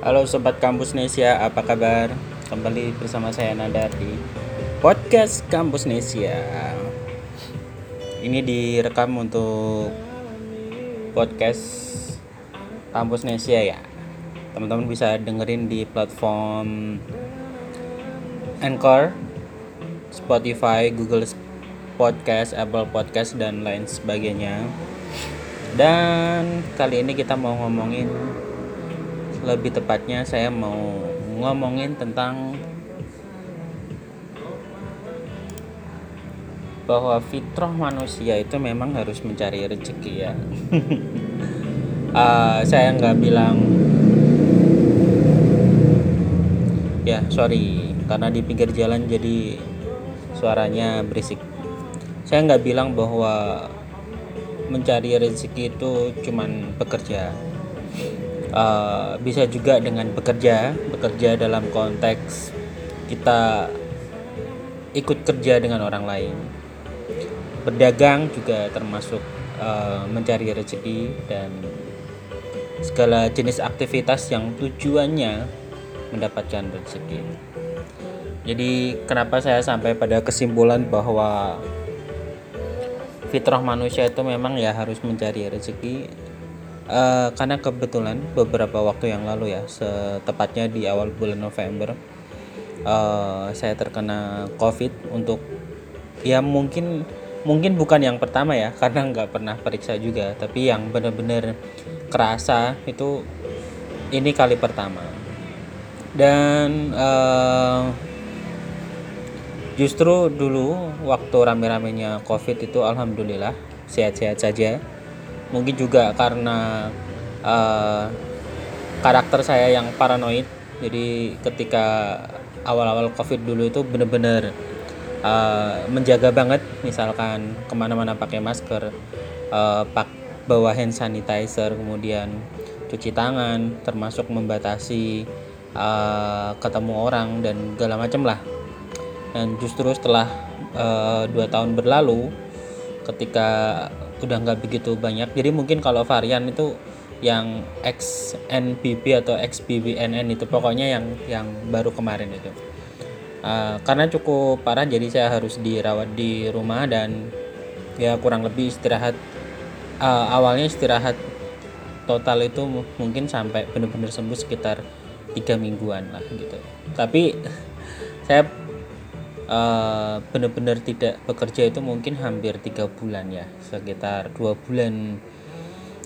Halo Sobat Kampus Nesia, apa kabar? Kembali bersama saya Nanda di Podcast Kampus Nesia. Ini direkam untuk podcast Kampus Nesia ya. Teman-teman bisa dengerin di platform Anchor, Spotify, Google Podcast, Apple Podcast, dan lain sebagainya. Dan kali ini kita mau ngomongin lebih tepatnya saya mau ngomongin tentang bahwa fitrah manusia itu memang harus mencari rezeki ya. Uh, saya nggak bilang ya sorry. Karena di pinggir jalan jadi suaranya berisik. Saya nggak bilang bahwa mencari rezeki itu cuman bekerja uh, bisa juga dengan bekerja bekerja dalam konteks kita ikut kerja dengan orang lain. Berdagang juga termasuk uh, mencari rezeki dan segala jenis aktivitas yang tujuannya mendapatkan rezeki. Jadi kenapa saya sampai pada kesimpulan bahwa fitrah manusia itu memang ya harus mencari rezeki uh, karena kebetulan beberapa waktu yang lalu ya setepatnya di awal bulan November uh, saya terkena covid untuk ya mungkin mungkin bukan yang pertama ya karena nggak pernah periksa juga tapi yang benar-benar kerasa itu ini kali pertama. Dan uh, justru dulu waktu rame-ramenya covid itu alhamdulillah sehat-sehat saja mungkin juga karena uh, karakter saya yang paranoid. Jadi ketika awal-awal covid dulu itu bener-bener uh, menjaga banget. Misalkan ke mana-mana pakai masker uh, pak bawa hand sanitizer kemudian cuci tangan termasuk membatasi uh, ketemu orang dan segala macam lah. Dan justru setelah uh, dua tahun berlalu ketika udah nggak begitu banyak. Jadi mungkin kalau varian itu yang XNBB atau XBBNN itu pokoknya yang yang baru kemarin itu. Uh, karena cukup parah jadi saya harus dirawat di rumah dan ya kurang lebih istirahat uh, awalnya istirahat total itu mungkin sampai benar-benar sembuh sekitar tiga mingguan lah gitu. Tapi saya uh, benar-benar tidak bekerja itu mungkin hampir tiga bulan ya sekitar dua bulan.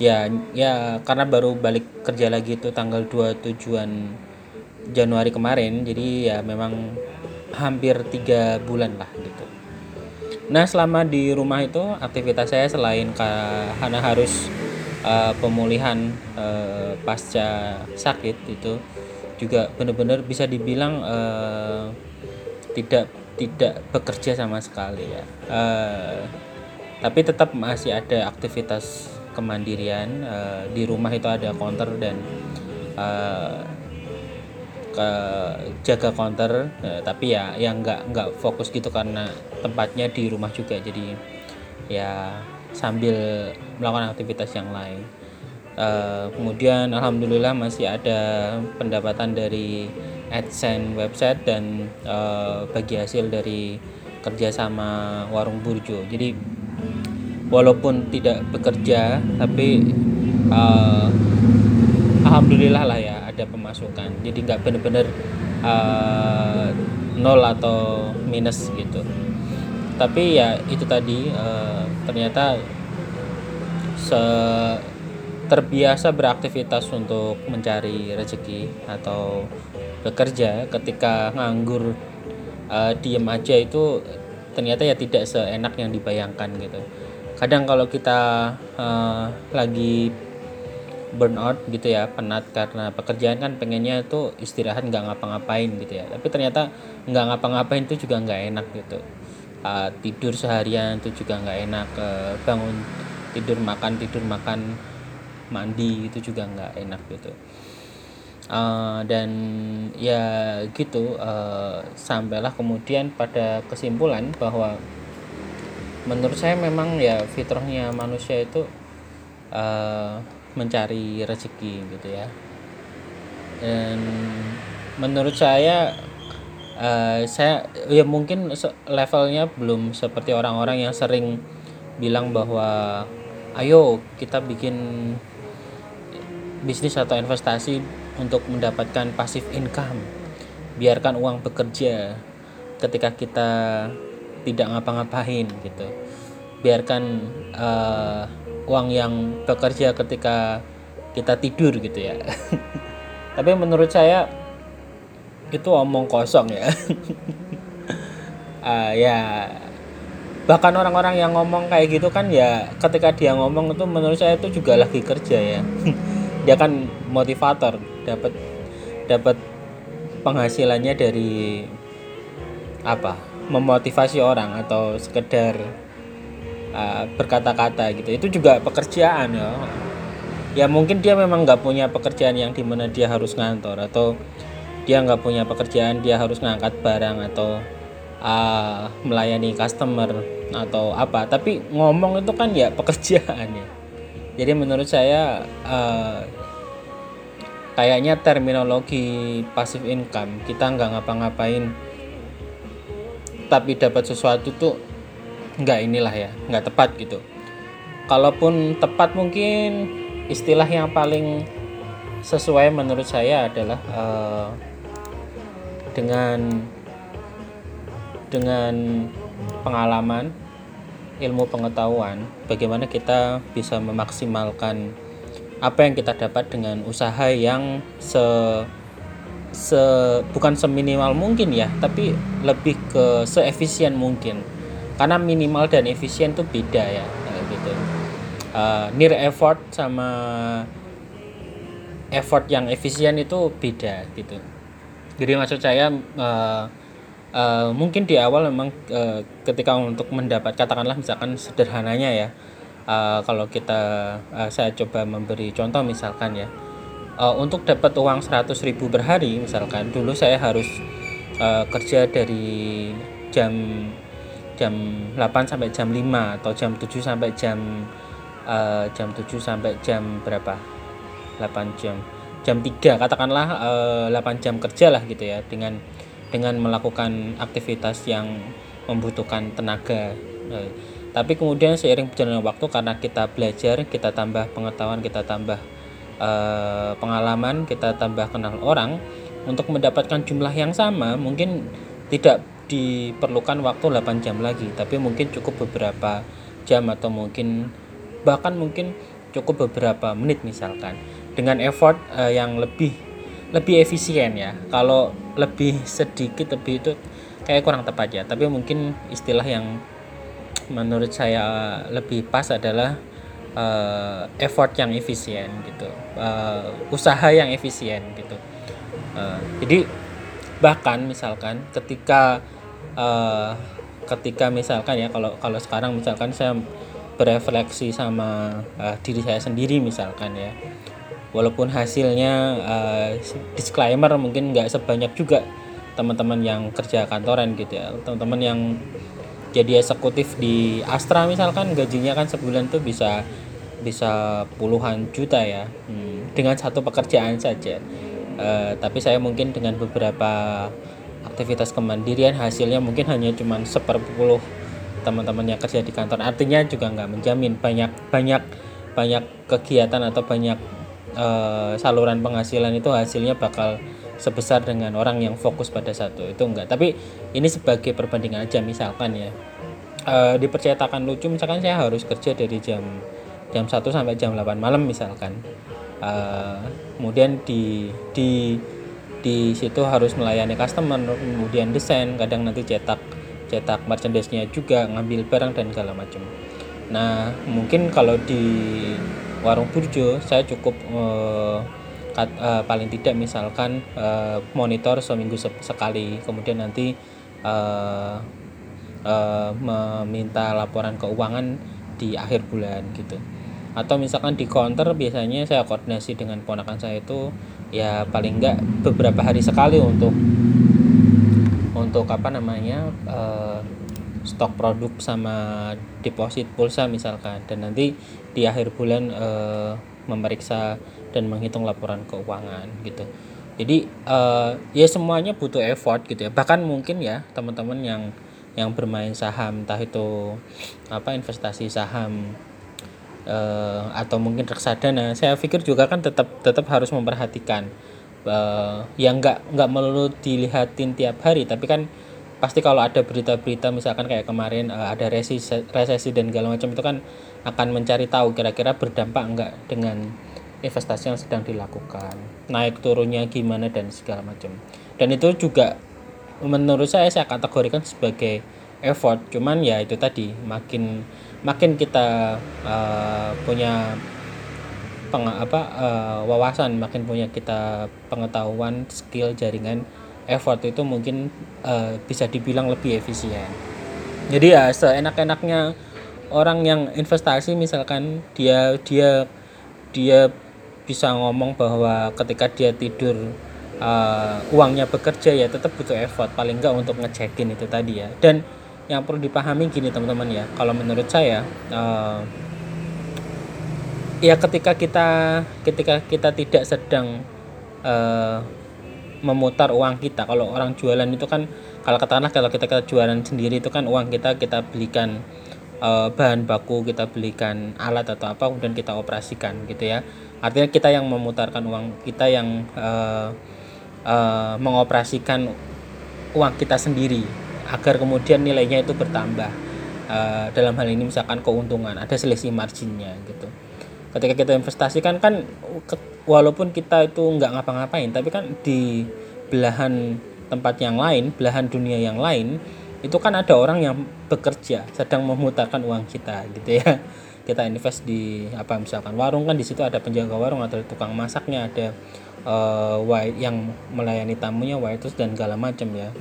Ya ya karena baru balik kerja lagi itu tanggal 2 tujuan Januari kemarin jadi ya memang hampir tiga bulan lah gitu. Nah selama di rumah itu aktivitas saya selain karena harus uh, pemulihan uh, pasca sakit itu juga benar-benar bisa dibilang uh, tidak tidak bekerja sama sekali ya. Uh, tapi tetap masih ada aktivitas kemandirian uh, di rumah itu ada counter dan uh, ke jaga counter. Uh, tapi ya yang nggak nggak fokus gitu karena tempatnya di rumah juga. Jadi ya sambil melakukan aktivitas yang lain. Uh, kemudian alhamdulillah masih ada pendapatan dari AdSense website dan uh, bagi hasil dari kerjasama warung burjo. Jadi walaupun tidak bekerja tapi uh, alhamdulillah lah ya ada pemasukan. Jadi nggak benar-benar uh, nol atau minus gitu. Tapi ya itu tadi uh, ternyata se terbiasa beraktivitas untuk mencari rezeki atau bekerja ketika nganggur uh, diem aja itu ternyata ya tidak seenak yang dibayangkan gitu. Kadang kalau kita uh, lagi burnout gitu ya penat karena pekerjaan kan pengennya itu istirahat nggak ngapa-ngapain gitu ya. Tapi ternyata nggak ngapa-ngapain itu juga nggak enak gitu. Uh, tidur seharian itu juga nggak enak uh, bangun tidur makan tidur makan mandi itu juga nggak enak gitu. Uh, dan ya gitu uh, sampailah kemudian pada kesimpulan bahwa menurut saya memang ya fitrahnya manusia itu uh, mencari rezeki gitu ya. Dan menurut saya uh, saya ya mungkin levelnya belum seperti orang-orang yang sering bilang bahwa ayo kita bikin bisnis atau investasi untuk mendapatkan pasif income. Biarkan uang bekerja ketika kita tidak ngapa-ngapain gitu. Biarkan uh, uang yang bekerja ketika kita tidur gitu ya. Tapi menurut saya itu omong kosong ya. Uh, ya. Bahkan orang-orang yang ngomong kayak gitu kan ya ketika dia ngomong itu menurut saya itu juga lagi kerja ya dia kan motivator dapat dapat penghasilannya dari apa? Memotivasi orang atau sekedar uh, berkata-kata gitu. Itu juga pekerjaan ya. Ya mungkin dia memang nggak punya pekerjaan yang di mana dia harus ngantor atau dia nggak punya pekerjaan dia harus ngangkat barang atau uh, melayani customer atau apa. Tapi ngomong itu kan ya pekerjaan ya jadi menurut saya uh, kayaknya terminologi passive income kita nggak ngapa-ngapain tapi dapat sesuatu tuh nggak inilah ya nggak tepat gitu. Kalaupun tepat mungkin istilah yang paling sesuai menurut saya adalah uh, dengan dengan pengalaman ilmu pengetahuan bagaimana kita bisa memaksimalkan apa yang kita dapat dengan usaha yang se se bukan seminimal mungkin ya tapi lebih ke seefisien mungkin. Karena minimal dan efisien itu beda ya gitu. Uh, near effort sama effort yang efisien itu beda gitu. Jadi maksud saya uh, uh, mungkin di awal memang uh, ketika untuk mendapat katakanlah misalkan sederhananya ya uh, kalau kita uh, saya coba memberi contoh misalkan ya. Uh, untuk dapat uang 100.000 per hari misalkan dulu saya harus uh, kerja dari jam jam 8 sampai jam 5 atau jam 7 sampai jam uh, jam 7 sampai jam berapa? 8 jam. Jam 3 katakanlah uh, eh, 8 jam kerja lah gitu ya dengan dengan melakukan aktivitas yang membutuhkan tenaga. Uh, tapi kemudian seiring berjalannya waktu karena kita belajar kita tambah pengetahuan kita tambah uh, pengalaman kita tambah kenal orang untuk mendapatkan jumlah yang sama mungkin tidak diperlukan waktu 8 jam lagi tapi mungkin cukup beberapa jam atau mungkin bahkan mungkin cukup beberapa menit misalkan. Dengan effort uh, yang lebih lebih efisien ya. Kalau lebih sedikit lebih itu kayak kurang tepat ya. Tapi mungkin istilah yang menurut saya lebih pas adalah uh, effort yang efisien gitu. Uh, usaha yang efisien gitu. Uh, jadi bahkan misalkan ketika uh, ketika misalkan ya kalau kalau sekarang misalkan saya berefleksi sama uh, diri saya sendiri misalkan ya walaupun hasilnya uh, disclaimer mungkin nggak sebanyak juga teman-teman yang kerja kantoran gitu ya. Teman-teman yang jadi eksekutif di Astra misalkan gajinya kan sebulan tuh bisa bisa puluhan juta ya. Hmm, dengan satu pekerjaan saja. Uh, tapi saya mungkin dengan beberapa aktivitas kemandirian hasilnya mungkin hanya cuma seperpuluh teman-teman yang kerja di kantor. Artinya juga nggak menjamin banyak banyak banyak kegiatan atau banyak uh, saluran penghasilan itu hasilnya bakal sebesar dengan orang yang fokus pada satu. Itu enggak. Tapi ini sebagai perbandingan aja misalkan ya. Uh, di percetakan lucu misalkan saya harus kerja dari jam jam 1 sampai jam 8 malam misalkan. Uh, kemudian di di di situ harus melayani customer kemudian desain kadang nanti cetak cetak merchandise-nya juga ngambil barang dan segala macam. Nah mungkin kalau di warung burjo saya cukup uh, kat, uh, paling tidak misalkan uh, monitor seminggu se sekali. Kemudian nanti uh, uh, meminta laporan keuangan di akhir bulan gitu. Atau misalkan di counter biasanya saya koordinasi dengan ponakan saya itu ya paling enggak beberapa hari sekali untuk untuk apa namanya uh, stok produk sama deposit pulsa misalkan. Dan nanti di akhir bulan e, memeriksa dan menghitung laporan keuangan gitu. Jadi uh, ya semuanya butuh effort gitu ya. Bahkan mungkin ya teman-teman yang yang bermain saham entah itu apa investasi saham uh, atau mungkin reksadana saya pikir juga kan tetap tetap harus memperhatikan uh, yang nggak nggak melulu dilihatin tiap hari. Tapi kan pasti kalau ada berita-berita misalkan kayak kemarin uh, ada resesi resesi dan segala macam itu kan akan mencari tahu kira-kira berdampak enggak dengan investasi yang sedang dilakukan naik turunnya gimana dan segala macam. Dan itu juga menurut saya saya kategorikan sebagai effort cuman ya itu tadi makin makin kita uh, punya peng, apa uh, wawasan makin punya kita pengetahuan skill jaringan effort itu mungkin uh, bisa dibilang lebih efisien. Jadi ya seenak-enaknya orang yang investasi misalkan dia dia dia bisa ngomong bahwa ketika dia tidur uh, uangnya bekerja ya tetap butuh effort paling enggak untuk ngecekin itu tadi ya. Dan yang perlu dipahami gini teman-teman ya kalau menurut saya uh, ya ketika kita ketika kita tidak sedang uh, memutar uang kita. Kalau orang jualan itu kan kalau katakanlah kalau kita, kita jualan sendiri itu kan uang kita kita belikan uh, bahan baku kita belikan alat atau apa kemudian kita operasikan gitu ya. Artinya kita yang memutarkan uang kita yang uh, uh, mengoperasikan uang kita sendiri agar kemudian nilainya itu bertambah. Uh, dalam hal ini misalkan keuntungan ada selisih marginnya gitu. Ketika kita investasikan kan walaupun kita itu nggak ngapa-ngapain tapi kan di belahan tempat yang lain belahan dunia yang lain itu kan ada orang yang bekerja sedang memutarkan uang kita gitu ya. Kita invest di apa misalkan warung kan di situ ada penjaga warung atau tukang masaknya ada uh, yang melayani tamunya waitress dan segala macam ya.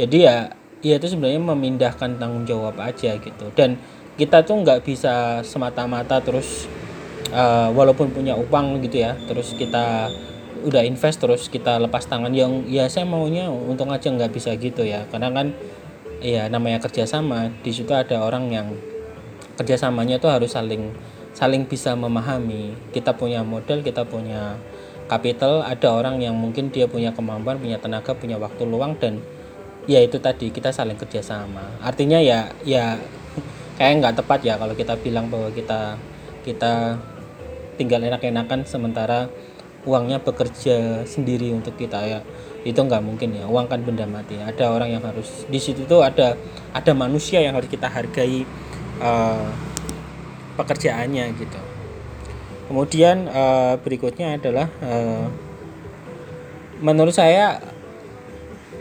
Jadi ya ya itu sebenarnya memindahkan tanggung jawab aja gitu. Dan kita tuh nggak bisa semata-mata terus uh, walaupun punya uang gitu ya terus kita udah invest terus kita lepas tangan. Yang ya saya maunya untung aja nggak bisa gitu ya. Karena kan ya namanya kerjasama di situ ada orang yang kerjasamanya itu harus saling saling bisa memahami. Kita punya modal kita punya capital ada orang yang mungkin dia punya kemampuan punya tenaga punya waktu luang dan ya itu tadi kita saling kerjasama. Artinya ya ya kayak nggak tepat ya kalau kita bilang bahwa kita kita tinggal enak-enakan sementara uangnya bekerja sendiri untuk kita ya itu nggak mungkin ya uang kan benda mati ada orang yang harus di situ tuh ada ada manusia yang harus kita hargai uh, pekerjaannya gitu. Kemudian uh, berikutnya adalah uh, menurut saya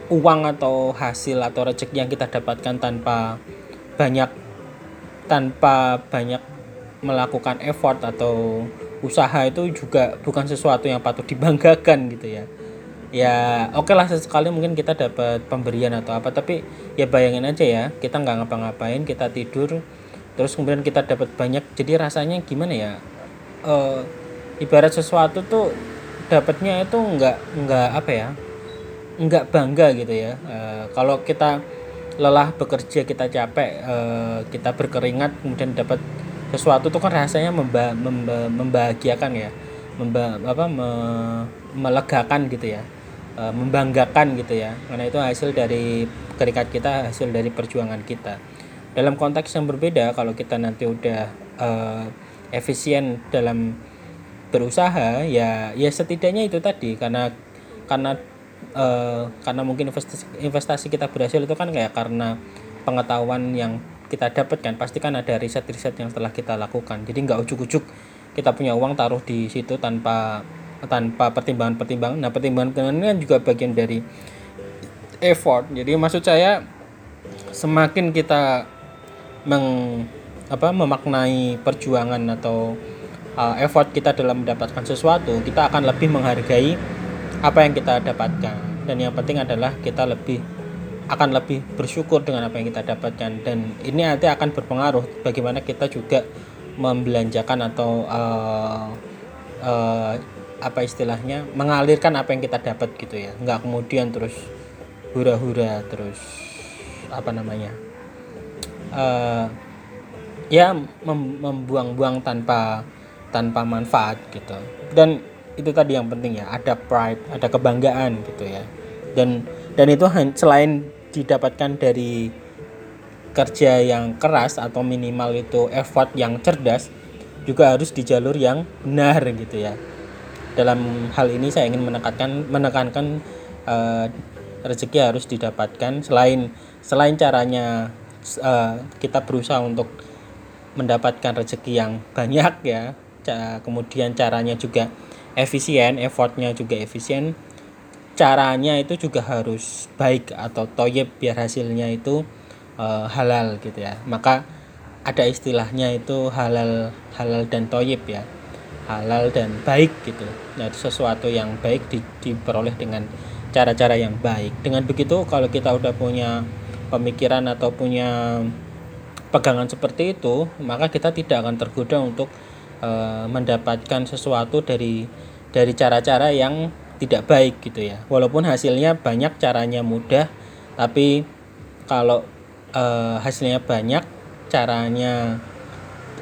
uang atau hasil atau rezeki yang kita dapatkan tanpa banyak tanpa banyak melakukan effort atau usaha itu juga bukan sesuatu yang patut dibanggakan gitu ya. Ya oke okay lah sesekali mungkin kita dapat pemberian atau apa tapi ya bayangin aja ya kita nggak ngapa-ngapain kita tidur terus kemudian kita dapat banyak jadi rasanya gimana ya? Uh, ibarat sesuatu tuh dapatnya itu nggak nggak apa ya nggak bangga gitu ya. Uh, kalau kita lelah bekerja kita capek uh, kita berkeringat kemudian dapat sesuatu tuh kan rasanya memba, memba, membahagiakan ya. Memba, apa me, melegakan gitu ya. Uh, membanggakan gitu ya. Karena itu hasil dari keringat kita hasil dari perjuangan kita. Dalam konteks yang berbeda kalau kita nanti udah uh, efisien dalam berusaha ya ya setidaknya itu tadi. Karena karena uh, karena mungkin investasi investasi kita berhasil itu kan kayak karena pengetahuan yang kita dapatkan pasti kan ada riset-riset yang telah kita lakukan. Jadi nggak ujuk-ujuk kita punya uang taruh di situ tanpa tanpa pertimbangan-pertimbangan. Nah pertimbangan-pertimbangan ini kan juga bagian dari effort. Jadi maksud saya semakin kita meng apa memaknai perjuangan atau uh, effort kita dalam mendapatkan sesuatu, kita akan lebih menghargai apa yang kita dapatkan. Dan yang penting adalah kita lebih akan lebih bersyukur dengan apa yang kita dapatkan. Dan ini nanti akan berpengaruh bagaimana kita juga membelanjakan atau uh, uh, apa istilahnya mengalirkan apa yang kita dapat gitu ya. Nggak kemudian terus hura-hura terus apa namanya uh, ya mem membuang-buang tanpa tanpa manfaat gitu. Dan itu tadi yang penting ya ada pride ada kebanggaan gitu ya. Dan dan itu selain didapatkan dari kerja yang keras atau minimal itu effort yang cerdas juga harus di jalur yang benar gitu ya. Dalam hal ini saya ingin menekankan menekankan uh, rezeki harus didapatkan selain selain caranya uh, kita berusaha untuk mendapatkan rezeki yang banyak ya kemudian caranya juga efisien effortnya juga efisien caranya itu juga harus baik atau toyib biar hasilnya itu uh, halal gitu ya. Maka ada istilahnya itu halal halal dan toyib ya. Halal dan baik gitu. Nah sesuatu yang baik di, diperoleh dengan cara-cara yang baik. Dengan begitu kalau kita udah punya pemikiran atau punya pegangan seperti itu maka kita tidak akan tergoda untuk uh, mendapatkan sesuatu dari dari cara-cara yang tidak baik gitu ya. Walaupun hasilnya banyak caranya mudah tapi kalau uh, hasilnya banyak caranya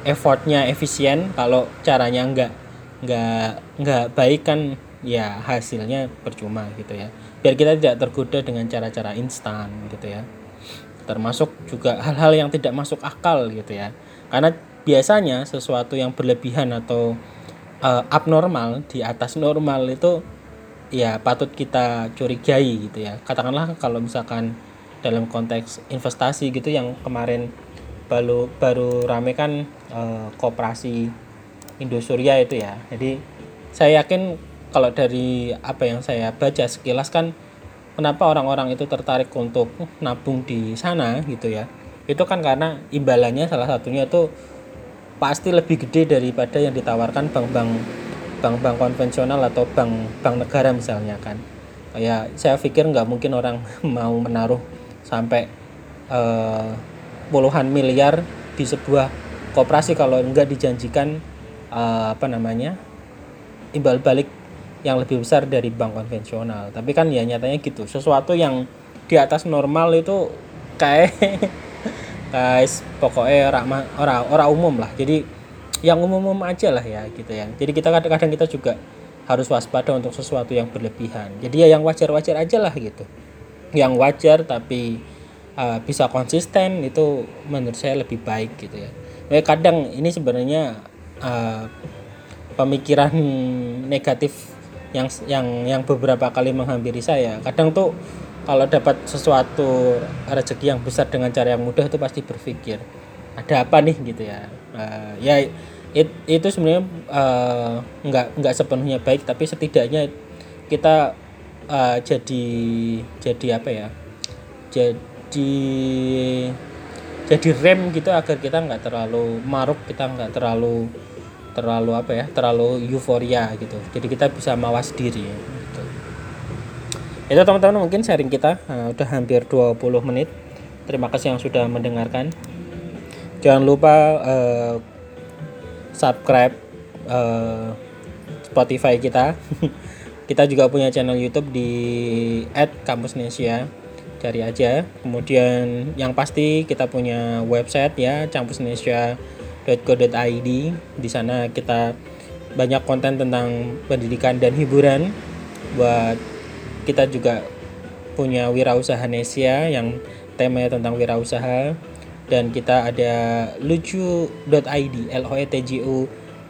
effortnya efisien kalau caranya enggak enggak enggak baik kan ya hasilnya percuma gitu ya. Biar kita tidak tergoda dengan cara-cara instan gitu ya. Termasuk juga hal-hal yang tidak masuk akal gitu ya. Karena biasanya sesuatu yang berlebihan atau uh, abnormal di atas normal itu ya patut kita curigai gitu ya. Katakanlah kalau misalkan dalam konteks investasi gitu yang kemarin baru baru rame kan uh, koperasi Indosuria itu ya. Jadi saya yakin kalau dari apa yang saya baca sekilas kan kenapa orang-orang itu tertarik untuk nabung di sana gitu ya? Itu kan karena imbalannya salah satunya itu pasti lebih gede daripada yang ditawarkan bank-bank bank-bank konvensional atau bank bank negara misalnya kan. Kayak saya pikir nggak mungkin orang mau menaruh sampai uh, puluhan miliar di sebuah koperasi kalau enggak dijanjikan uh, apa namanya imbal balik yang lebih besar dari bank konvensional. Tapi kan ya nyatanya gitu sesuatu yang di atas normal itu kayak guys pokoknya orang orang orang umum lah. Jadi yang umum-umum aja lah ya gitu ya. Jadi kita kadang-kadang kita juga harus waspada untuk sesuatu yang berlebihan. Jadi ya yang wajar-wajar aja lah gitu. Yang wajar tapi uh, bisa konsisten itu menurut saya lebih baik gitu ya. Eh, kadang ini sebenarnya uh, pemikiran negatif yang yang yang beberapa kali menghampiri saya. Kadang tuh kalau dapat sesuatu rezeki yang besar dengan cara yang mudah itu pasti berpikir ada apa nih? gitu ya. Uh, ya it, itu sebenarnya uh, nggak nggak sepenuhnya baik tapi setidaknya kita uh, jadi jadi apa ya jadi jadi rem gitu agar kita nggak terlalu maruk kita nggak terlalu terlalu apa ya terlalu euforia gitu. Jadi kita bisa mawas diri gitu. itu teman-teman mungkin sharing kita uh, udah hampir 20 menit. Terima kasih yang sudah mendengarkan. Jangan lupa uh, subscribe uh, Spotify kita. kita juga punya channel YouTube di @kampusnesia. Cari aja. Kemudian yang pasti kita punya website ya campusnesia.co.id. Di sana kita banyak konten tentang pendidikan dan hiburan buat kita juga punya wirausaha Nesia yang temanya tentang wirausaha dan kita ada lucu.id e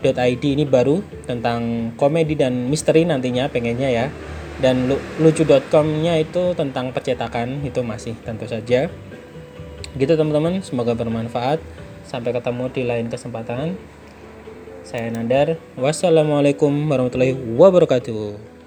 .id ini baru tentang komedi dan misteri nantinya pengennya ya. Dan lucu.com-nya itu tentang percetakan itu masih tentu saja. Gitu teman-teman. Semoga bermanfaat. Sampai ketemu di lain kesempatan. Saya Nandar. Wassalamualaikum warahmatullahi wabarakatuh